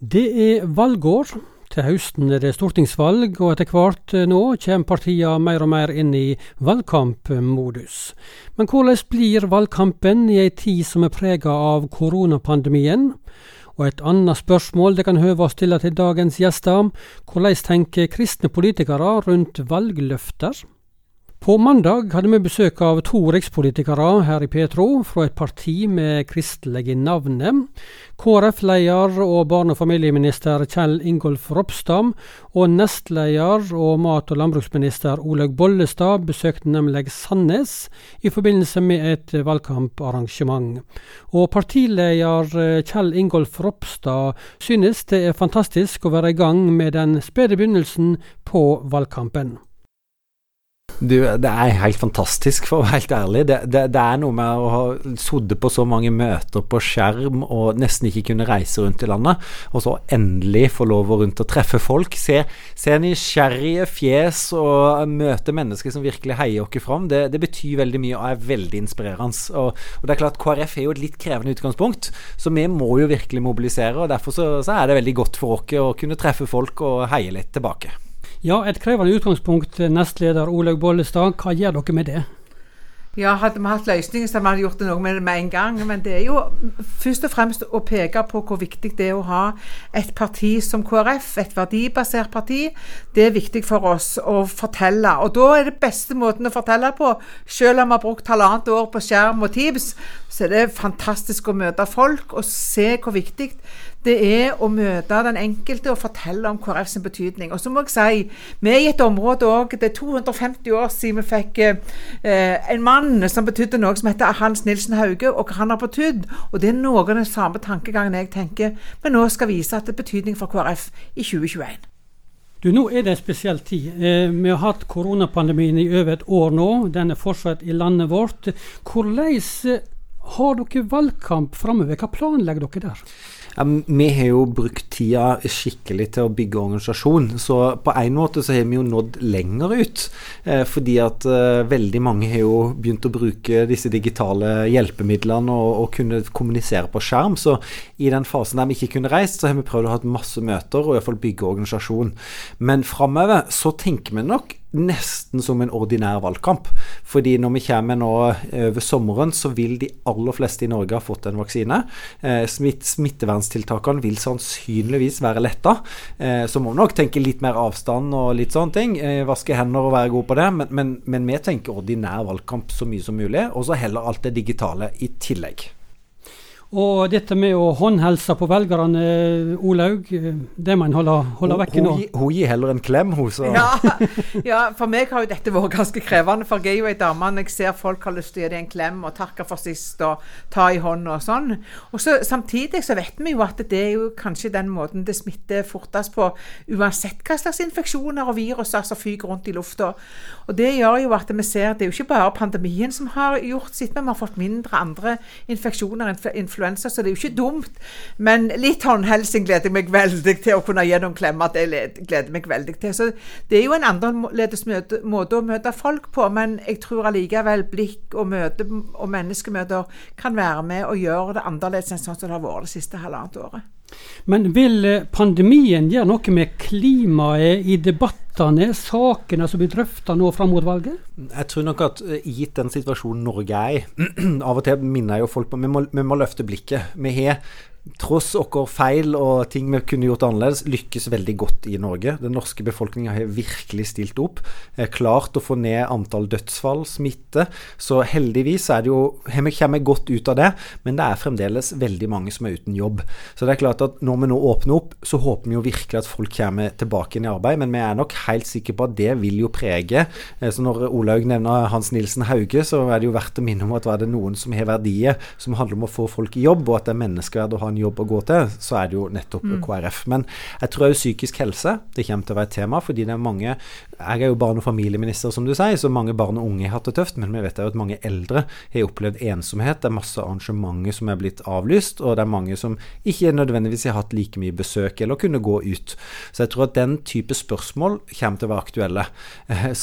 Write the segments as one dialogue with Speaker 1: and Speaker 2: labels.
Speaker 1: Det er valgår. Til høsten er det stortingsvalg, og etter hvert nå kommer partiene mer og mer inn i valgkampmodus. Men hvordan blir valgkampen i ei tid som er prega av koronapandemien? Og et annet spørsmål det kan høve å stille til dagens gjester, hvordan tenker kristne politikere rundt valgløfter? På mandag hadde vi besøk av to rikspolitikere her i Petro, fra et parti med kristelige navnet. KrF-leder og barne- og familieminister Kjell Ingolf Ropstad og nestleder og mat- og landbruksminister Olaug Bollestad besøkte nemlig Sandnes i forbindelse med et valgkamparrangement. Og partileder Kjell Ingolf Ropstad synes det er fantastisk å være i gang med den spede begynnelsen på valgkampen.
Speaker 2: Du, det er helt fantastisk, for å være helt ærlig. Det, det, det er noe med å ha sittet på så mange møter på skjerm og nesten ikke kunne reise rundt i landet, og så endelig få lov å rundt og treffe folk. Se, se nysgjerrige fjes og møte mennesker som virkelig heier oss fram. Det, det, betyr veldig mye og er veldig inspirerende. Og, og, det er klart KrF er jo et litt krevende utgangspunkt, så vi må jo virkelig mobilisere. og Derfor så, så er det veldig godt for oss å kunne treffe folk og heie litt tilbake.
Speaker 1: Ja, et krevende utgangspunkt, nestleder Olaug Bollestad. Hva gjør dere med det?
Speaker 3: Ja, Hadde vi hatt løsninger, så hadde vi gjort det noe med det med en gang. Men det er jo først og fremst å peke på hvor viktig det er å ha et parti som KrF, et verdibasert parti. Det er viktig for oss å fortelle. Og da er det beste måten å fortelle på, selv om vi har brukt halvannet år på skjerm og Teams, så er det fantastisk å møte folk og se hvor viktig det er å møte den enkelte og fortelle om KrF sin betydning. Og så må jeg si, vi er i et område òg Det er 250 år siden vi fikk eh, en mann som betydde noe som heter Hans Nilsen Hauge, og hva han har betydd. Og det er noe av den samme tankegangen jeg tenker vi nå skal vise at det er betydning for KrF i 2021.
Speaker 1: Du, Nå er det en spesiell tid. Eh, vi har hatt koronapandemien i over et år nå. Den er fortsatt i landet vårt. Hvordan har dere valgkamp framover? Hva planlegger dere der?
Speaker 2: Vi har jo brukt tida skikkelig til å bygge organisasjon, så på en måte så har vi jo nådd lenger ut. Eh, fordi at eh, veldig mange har jo begynt å bruke disse digitale hjelpemidlene og, og, kunne kommunisere på skjerm. Så i den fasen der vi ikke kunne reist, så har vi prøvd å ha masse møter og iallfall bygge organisasjon. Men framover så tenker vi nok nesten som en ordinær valgkamp. Fordi når vi kommer nå over sommeren, så vil de aller fleste i Norge ha fått en vaksine. Eh, smitt, smitteverntiltakene vil sannsynligvis være letta. Eh, så må vi nok tenke litt mer avstand og litt sånne ting. Eh, vaske hender og være god på det. Men, men, men vi tenker ordinær valgkamp så mye som mulig. Og så heller alt det digitale i tillegg.
Speaker 1: Og dette med å håndhelse på velgerne, Olaug, det må en holde, holde vekk nå?
Speaker 2: Hun, gir heller en klem, hun. Så.
Speaker 3: Ja, ja, for meg har jo dette vært ganske krevende. For jeg er jo ei dame når jeg ser folk har lyst til å gi deg en klem og takke for sist og ta i hånda og sånn. Og så Samtidig så vet vi jo at det er jo kanskje den måten det smitter fortest på, uansett hva slags infeksjoner og virus som fyker rundt i lufta. Og det gjør jo at vi ser at det er jo ikke bare pandemien som har gjort sitt, men vi har fått mindre andre infeksjoner. Influ influensa, så det er jo ikke dumt. Men litt håndhelsing gleder jeg meg veldig til å kunne gi noen klemmer. Det gleder meg veldig til. Så det er jo en annerledes måte å møte folk på, men jeg tror allikevel blikk og møte og menneskemøter kan være med og gjøre det annerledes enn sånn som det har vært det siste halvannet året.
Speaker 1: Men vil eh, pandemien gjøre noe med klimaet i debattene, sakene som blir drøfta nå fram mot valget?
Speaker 2: Jeg tror nok at eh, gitt den situasjonen Norge er i Av og til minner jeg jo folk på vi må, vi må løfte blikket. Vi har tross våre feil og ting vi kunne gjort annerledes, lykkes veldig godt i Norge. Den norske befolkninga har virkelig stilt opp. Er klart å få ned antall dødsfall, smitte. Så heldigvis er det jo, vi kommer godt ut av det, men det er fremdeles veldig mange som er uten jobb. Så det er klart at når vi nå åpner opp, så håper vi jo virkelig at folk kommer tilbake inn i arbeid. Men vi er nok helt sikre på at det vil jo prege. Eh, så når Olaug nevner Hans Nilsen Hauge, så er det jo verdt å minne om at var det noen som har verdier som handler om å få folk i jobb, og at det er menneskeverd å ha en jobb å gå til, så er det jo nettopp mm. KrF. Men jeg tror òg psykisk helse det kommer til å være et tema, fordi det er mange Jeg er jo barne- og familieminister, som du sier, så mange barn og unge har hatt det tøft, men vi vet jo at mange eldre har opplevd ensomhet. Det er masse arrangementer som er blitt avlyst, og det er mange som ikke nødvendigvis har hatt like mye besøk eller kunne gå ut. Så jeg tror at den type spørsmål kommer til å være aktuelle.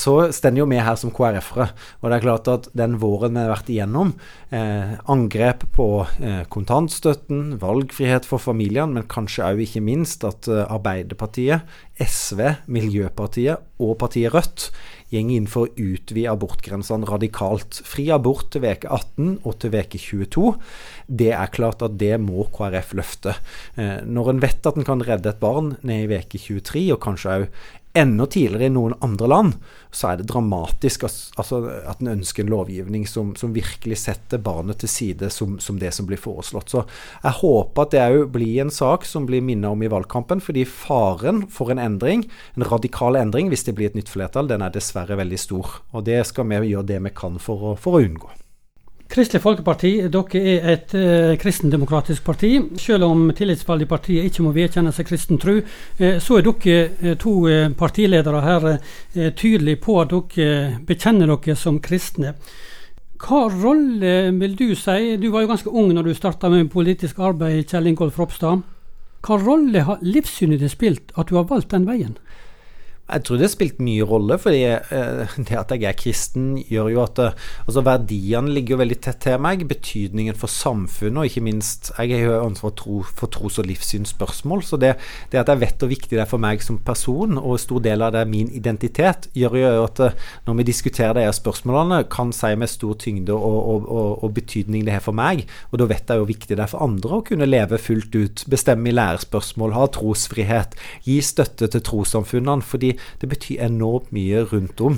Speaker 2: Så står jo vi her som KrF-ere, og det er klart at den våren vi har vært igjennom, eh, angrep på eh, kontantstøtten, valg valgfrihet for familiene, men kanskje òg ikke minst at eh, Arbeiderpartiet, SV, Miljøpartiet og partiet Rødt går inn for å utvide abortgrensene radikalt. Fri abort til veke 18 og til veke 22. Det er klart at det må KrF løfte. Eh, når en vet at en kan redde et barn ned i veke 23, og kanskje òg enda tidligere i noen andre land, så er det dramatisk altså, at en ønsker en lovgivning som, som, virkelig setter barnet til side som, som, det som blir foreslått. Så jeg håper at det òg blir en sak som blir minnet om i valgkampen, fordi faren for en endring, en radikal endring hvis det blir et nytt flertall, den er dessverre veldig stor. Og det skal vi gjøre det vi kan for å, for å unngå.
Speaker 1: Kristelig Folkeparti dere er et eh, kristendemokratisk parti. Selv om tillitsvalgte i partiet ikke må vedkjenne seg kristen tro, eh, så er dere eh, to eh, partiledere her eh, tydelige på at dere bekjenner dere som kristne. Hva rolle vil du si, du var jo ganske ung når du starta med politisk arbeid, Kjell Ingolf Ropstad. Hva rolle har livssynet ditt spilt at du har valgt den veien?
Speaker 2: Jeg tror det har spilt mye rolle, fordi eh, det at jeg er kristen, gjør jo at eh, altså verdiene ligger jo veldig tett til meg. Betydningen for samfunnet, og ikke minst Jeg har jo ansvar for tros- og livssynsspørsmål. Så det, det, at jeg vet hvor viktig det er for meg som person, og stor del av det er min identitet, gjør jo at eh, når vi diskuterer de spørsmålene, kan si med stor tyngde og, og, og, og, betydning det har for meg. Og da vet jeg hvor viktig det er for andre å kunne leve fullt ut, bestemme i lærespørsmål, ha trosfrihet, gi støtte til trossamfunnene. fordi det betyr enormt mye rundt om.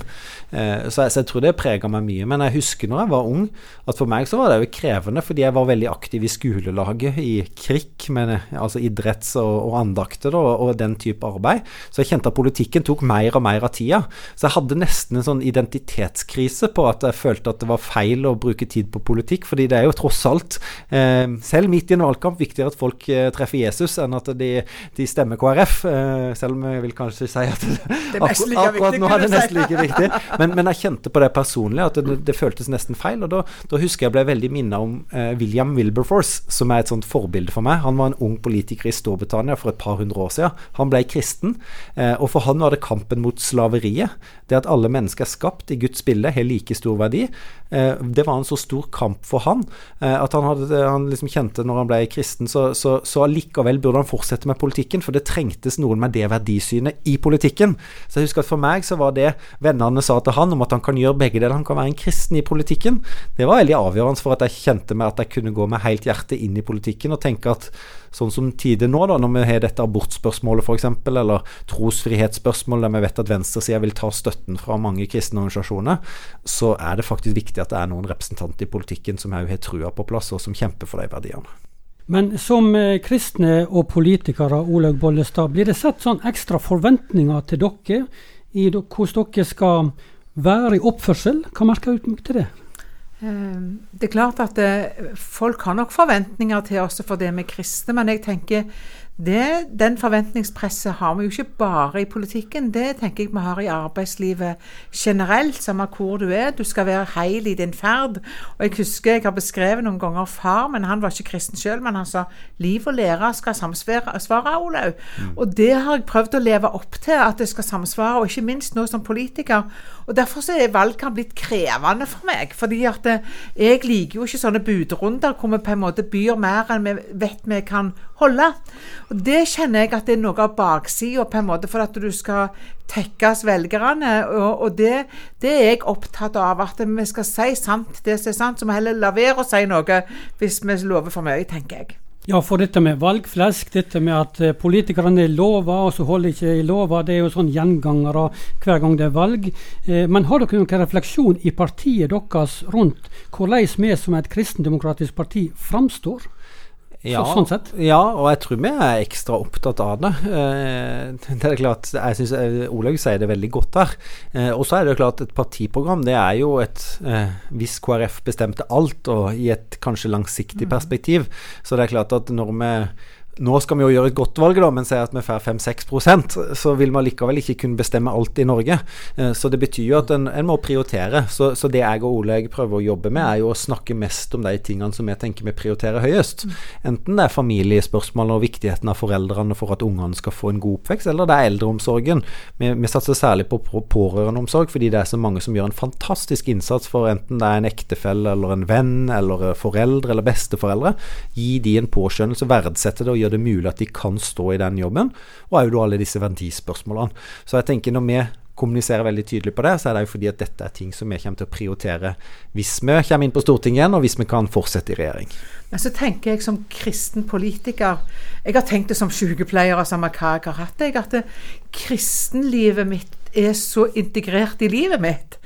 Speaker 2: Eh, så, jeg, så, jeg, tror det prega meg mye. Men jeg husker når jeg var ung, at for meg så var det jo krevende, fordi jeg var veldig aktiv i skolelaget, i KRIK, men, altså idretts- og, og andakter og, og, den type arbeid. Så jeg kjente at politikken tok mer og mer av tida. Så jeg hadde nesten en sånn identitetskrise på at jeg følte at det var feil å bruke tid på politikk, fordi det er jo tross alt, eh, selv midt i en valgkamp, viktigere at folk eh, treffer Jesus enn at de, de stemmer KrF. Eh, selv om jeg vil kanskje si at
Speaker 3: det like akkurat
Speaker 2: nå er det nesten like viktig. Men, men, jeg kjente på det personlig, at det, det føltes nesten feil. Og da, da, husker jeg ble veldig minna om eh, William Wilberforce, som er et sånt forbilde for meg. Han var en ung politiker i Storbritannia for et par hundre år siden. Han ble kristen, eh, og for han var det kampen mot slaveriet. Det at alle mennesker er skapt i Guds bilde, har like stor verdi. Eh, det var en så stor kamp for han eh, at han, hadde, han liksom kjente når han ble kristen, så, så, så likevel burde han fortsette med politikken, for det trengtes noen med det verdisynet i politikken. Så jeg husker at for meg så var det vennene sa til han om at han kan gjøre begge deler. Han kan være en kristen i politikken. Det var veldig avgjørende for at jeg kjente meg at jeg kunne gå med helt hjerte inn i politikken og tenke at sånn som tider nå, da, når vi har dette abortspørsmålet f.eks., eller trosfrihetsspørsmål, der vi vet at venstresida vil ta støtten fra mange kristne organisasjoner, så er det faktisk viktig at det er noen representanter i politikken som òg har trua på plass, og som kjemper for de verdiene.
Speaker 1: Men som eh, kristne og politikere, Olaug Bollestad, blir det sett sånn ekstra forventninger til dere i hvordan dere skal være i oppførsel? Hva merker du til det?
Speaker 3: Ehm, det er klart at eh, folk har nok forventninger til oss for det med kristne, men jeg tenker det, den forventningspresset har vi jo ikke bare i politikken. Det tenker jeg vi har i arbeidslivet generelt, samme hvor du er. Du skal være heil i din ferd. Og Jeg husker jeg har beskrevet noen ganger far, men han var ikke kristen sjøl. Men han sa liv og lære skal samsvare, Olaug. Mm. Og det har jeg prøvd å leve opp til, at det skal samsvare. Og ikke minst nå som politiker. Og Derfor så er valgkamp blitt krevende for meg. fordi at eh, jeg liker jo ikke sånne budrunder hvor vi på en måte byr mer enn vi vet vi kan holde. Og Det kjenner jeg at det er noe av baksida, på en måte, for at du skal tekkes velgerne. Og, og det, det, er jeg opptatt av, at vi skal si sant det som er sant. Så vi heller la være å si noe hvis vi lover for mye, tenker jeg.
Speaker 1: Ja, for dette med valgflesk, dette med at eh, politikerne lover, og så holder ikke i lova, det er jo sånn gjengangere hver gang det er valg. Eh, men har dere noen refleksjon i partiet deres rundt hvordan vi som et kristendemokratisk parti framstår?
Speaker 2: Ja, så, sånn ja, og jeg tror vi er ekstra opptatt av det. Eh, det er klart, Jeg syns eh, Olaug sier det veldig godt her. Eh, og så er det klart et partiprogram det er jo et Hvis KrF bestemte alt, og i et kanskje langsiktig mm. perspektiv, så det er klart at når vi nå skal vi jo gjøre et godt valg, da, men si at vi får 5-6% så vil vi likevel ikke kunne bestemme alt i Norge. Eh, så det betyr jo at en, en må prioritere. Så, så, det jeg og Oleg prøver å jobbe med, er jo å snakke mest om de tingene som vi tenker vi prioriterer høyest. Enten det er familiespørsmål og viktigheten av foreldrene for at ungene skal få en god oppvekst, eller det er eldreomsorgen. Vi, vi satser særlig på pårørendeomsorg fordi det er så mange som gjør en fantastisk innsats for enten det er en ektefelle eller en venn eller foreldre eller besteforeldre. Gi de en påskjønnelse, verdsette det og gjøre gjør det mulig at de kan stå i den jobben, og òg alle disse verdispørsmålene. Så jeg tenker når vi kommuniserer veldig tydelig på det, så er det jo fordi at dette er ting som vi kommer til å prioritere hvis vi kommer inn på Stortinget igjen, og hvis vi kan fortsette i regjering.
Speaker 3: Men så tenker jeg som kristen politiker Jeg har tenkt det som sykepleier samme hva jeg har hatt, jeg, at kristenlivet mitt er så integrert i livet mitt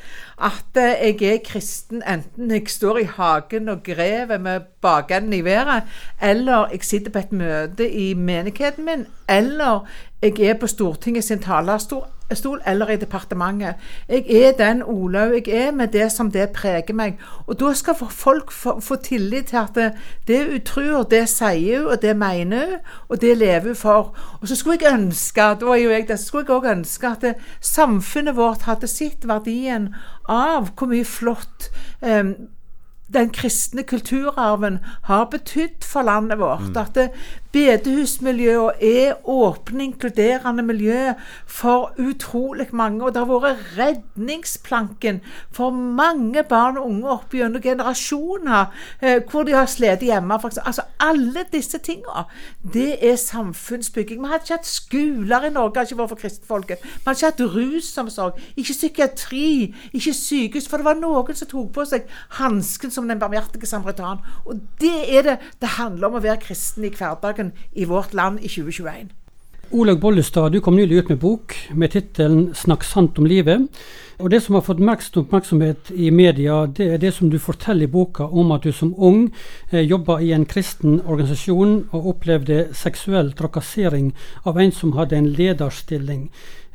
Speaker 3: at jeg er kristen enten jeg står i hagen og grever med bakenden i været, eller jeg sitter på et møte i menigheten min, eller jeg er på Stortinget sin talerstol, stol eller i departementet. Jeg er den Olaug jeg er, med det som det preger meg. Og da skal folk få, tillit til at det, det hun tror, det sier hun, og det mener hun, og det lever hun for. Og så skulle jeg ønske da er jo jeg det, så skulle jeg også ønske at samfunnet vårt hadde sett verdien av hvor mye flott um, den kristne kulturarven har betydd for landet vårt. Mm. At bedehusmiljøet er åpne, inkluderende miljø for utrolig mange. Og det har vært redningsplanken for mange barn og unge opp gjennom generasjoner eh, hvor de har slitt hjemme. Altså, alle disse tingene, det er samfunnsbygging. Vi hadde ikke hatt skoler i Norge, hadde ikke vært for kristenfolket. Vi hadde ikke hatt rusomsorg, ikke psykiatri, ikke sykehus. For det var noen som tok på seg hansken som den barmhjertige samaritan. Og det er det det handler om å være kristen i hverdagen i vårt land i 2021.
Speaker 1: Olaug Bollestad, du kom nylig ut med bok med tittelen 'Snakk sant om livet'. Og Det som har fått mest oppmerksomhet i media, det er det som du forteller i boka om at du som ung eh, jobba i en kristen organisasjon og opplevde seksuell trakassering av en som hadde en lederstilling.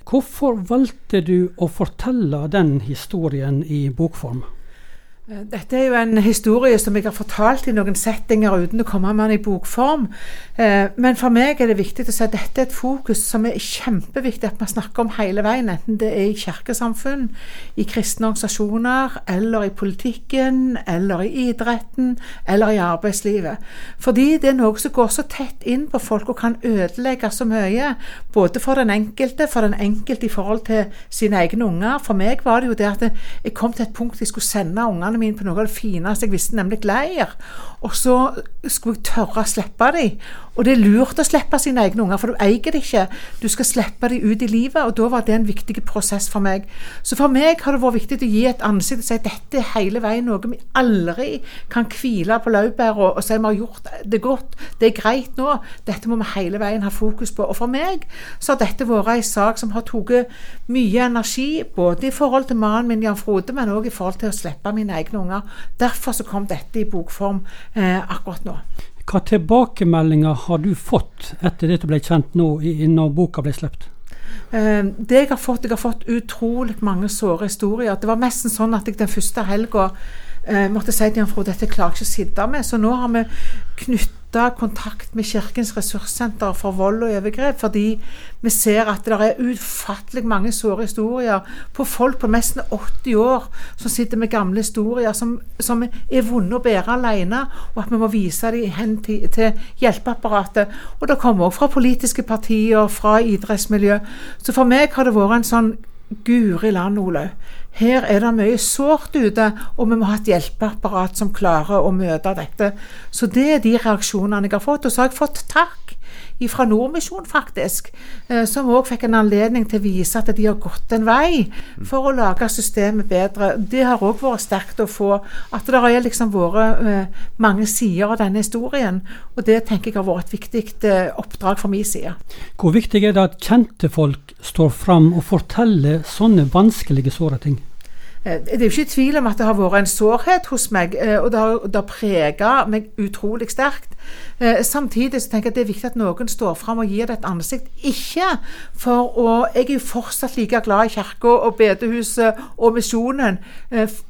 Speaker 1: Hvorfor valgte du å fortelle den historien i bokform?
Speaker 3: Eh, dette er jo en historie som jeg har fortalt i noen settinger uten å komme med den i bokform. Eh, men for meg er det viktig å si at dette er et fokus som er kjempeviktig at vi snakker om hele veien. Enten det er i kirkesamfunn, i kristne organisasjoner, eller i politikken, eller i idretten, eller i arbeidslivet. Fordi det er noe som går så tett inn på folk og kan ødelegge så mye. Både for den enkelte, for den enkelte i forhold til sine egne unger. For meg var det jo det at jeg kom til et punkt jeg skulle sende ungene ungene mine på noe av det fineste jeg visste, nemlig leir. Og så skulle jeg tørre å slippe dem. Og det er lurt å slippe sine egne unger, for du eier det ikke. Du skal slippe dem ut i livet, og da var det en viktig prosess for meg. Så for meg har det vært viktig å gi et ansikt og si at dette er hele veien noe vi aldri kan hvile på laurbæra og, si vi har gjort det godt, det er greit nå. Dette må vi hele veien ha fokus på. Og for meg så har dette vært en sak som har tatt mye energi, både i forhold til mannen min Jan Frode, men òg i forhold til å slippe mine egne unger. Derfor så kom dette i bokform eh, akkurat nå.
Speaker 1: Hva tilbakemeldinger har du fått etter det du ble kjent nå, når boka ble sluppet?
Speaker 3: Eh, det jeg har fått, jeg har fått utrolig mange såre historier. Det var nesten sånn at jeg den første helga eh, måtte si til Jan Frode dette klarer jeg ikke å sitte med. Så nå har vi knytt knytte kontakt med Kirkens ressurssenter for vold og overgrep, fordi vi ser at det er ufattelig mange såre historier på folk på nesten 80 år som sitter med gamle historier som, som er vonde å bære alene, og at vi må vise dem hen til, til hjelpeapparatet. Og det kommer også fra politiske partier, fra idrettsmiljø. Så for meg har det vært en sånn Guri land, Olaug. Her er det mye sårt ute, og vi må ha et hjelpeapparat som klarer å møte dette. Så det er de reaksjonene jeg har fått. Og så har jeg fått takk fra Nordmisjon, faktisk, eh, som òg fikk en anledning til å vise at de har gått en vei for å lage systemet bedre. Det har òg vært sterkt å få. At det har liksom vært eh, mange sider av denne historien. Og det tenker jeg har vært et viktig eh, oppdrag fra min side.
Speaker 1: Hvor viktig er det at kjente folk står fram og forteller sånne vanskelige, såre ting?
Speaker 3: Eh, det er jo ikke tvil om at det har vært en sårhet hos meg, eh, og det har, har prega meg utrolig sterkt. Eh, samtidig så tenker jeg at det er viktig at noen står fram og gir det et ansikt. Ikke for å Jeg er jo fortsatt like glad i kirka og bedehuset og misjonen,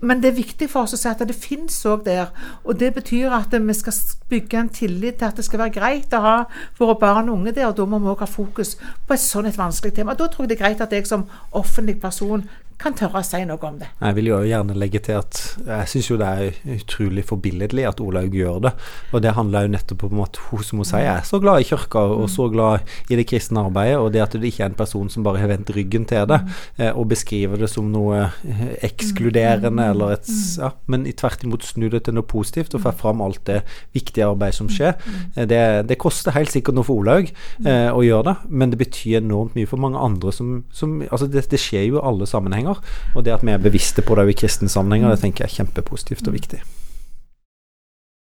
Speaker 3: men det er viktig for oss å si at det finnes òg der. Og det betyr at vi skal bygge en tillit til at det skal være greit å ha våre barn og unge der. og Da må vi òg ha fokus på et sånn et vanskelig tema. Da tror jeg det er greit at jeg som offentlig person kan tørre å si noe om det.
Speaker 2: Jeg vil jo gjerne legge til at jeg syns jo det er utrolig forbilledlig at Olaug gjør det. Og det handler jo nettopp om at hun som hun sier er så glad i kirka og så glad i det kristne arbeidet, og det at det ikke er en person som bare har vendt ryggen til det eh, og beskriver det som noe eh, ekskluderende eller et ja, Men tvert imot snu det til noe positivt og få fram alt det viktige arbeidet som skjer. Eh, det, det, koster helt sikkert noe for Olaug eh, å gjøre det, men det betyr enormt mye for mange andre som, som Altså, det, det skjer jo i alle sammenhenger sammenhenger. Og det at vi er bevisste på det i kristne sammenhenger, det tenker jeg er kjempepositivt og viktig.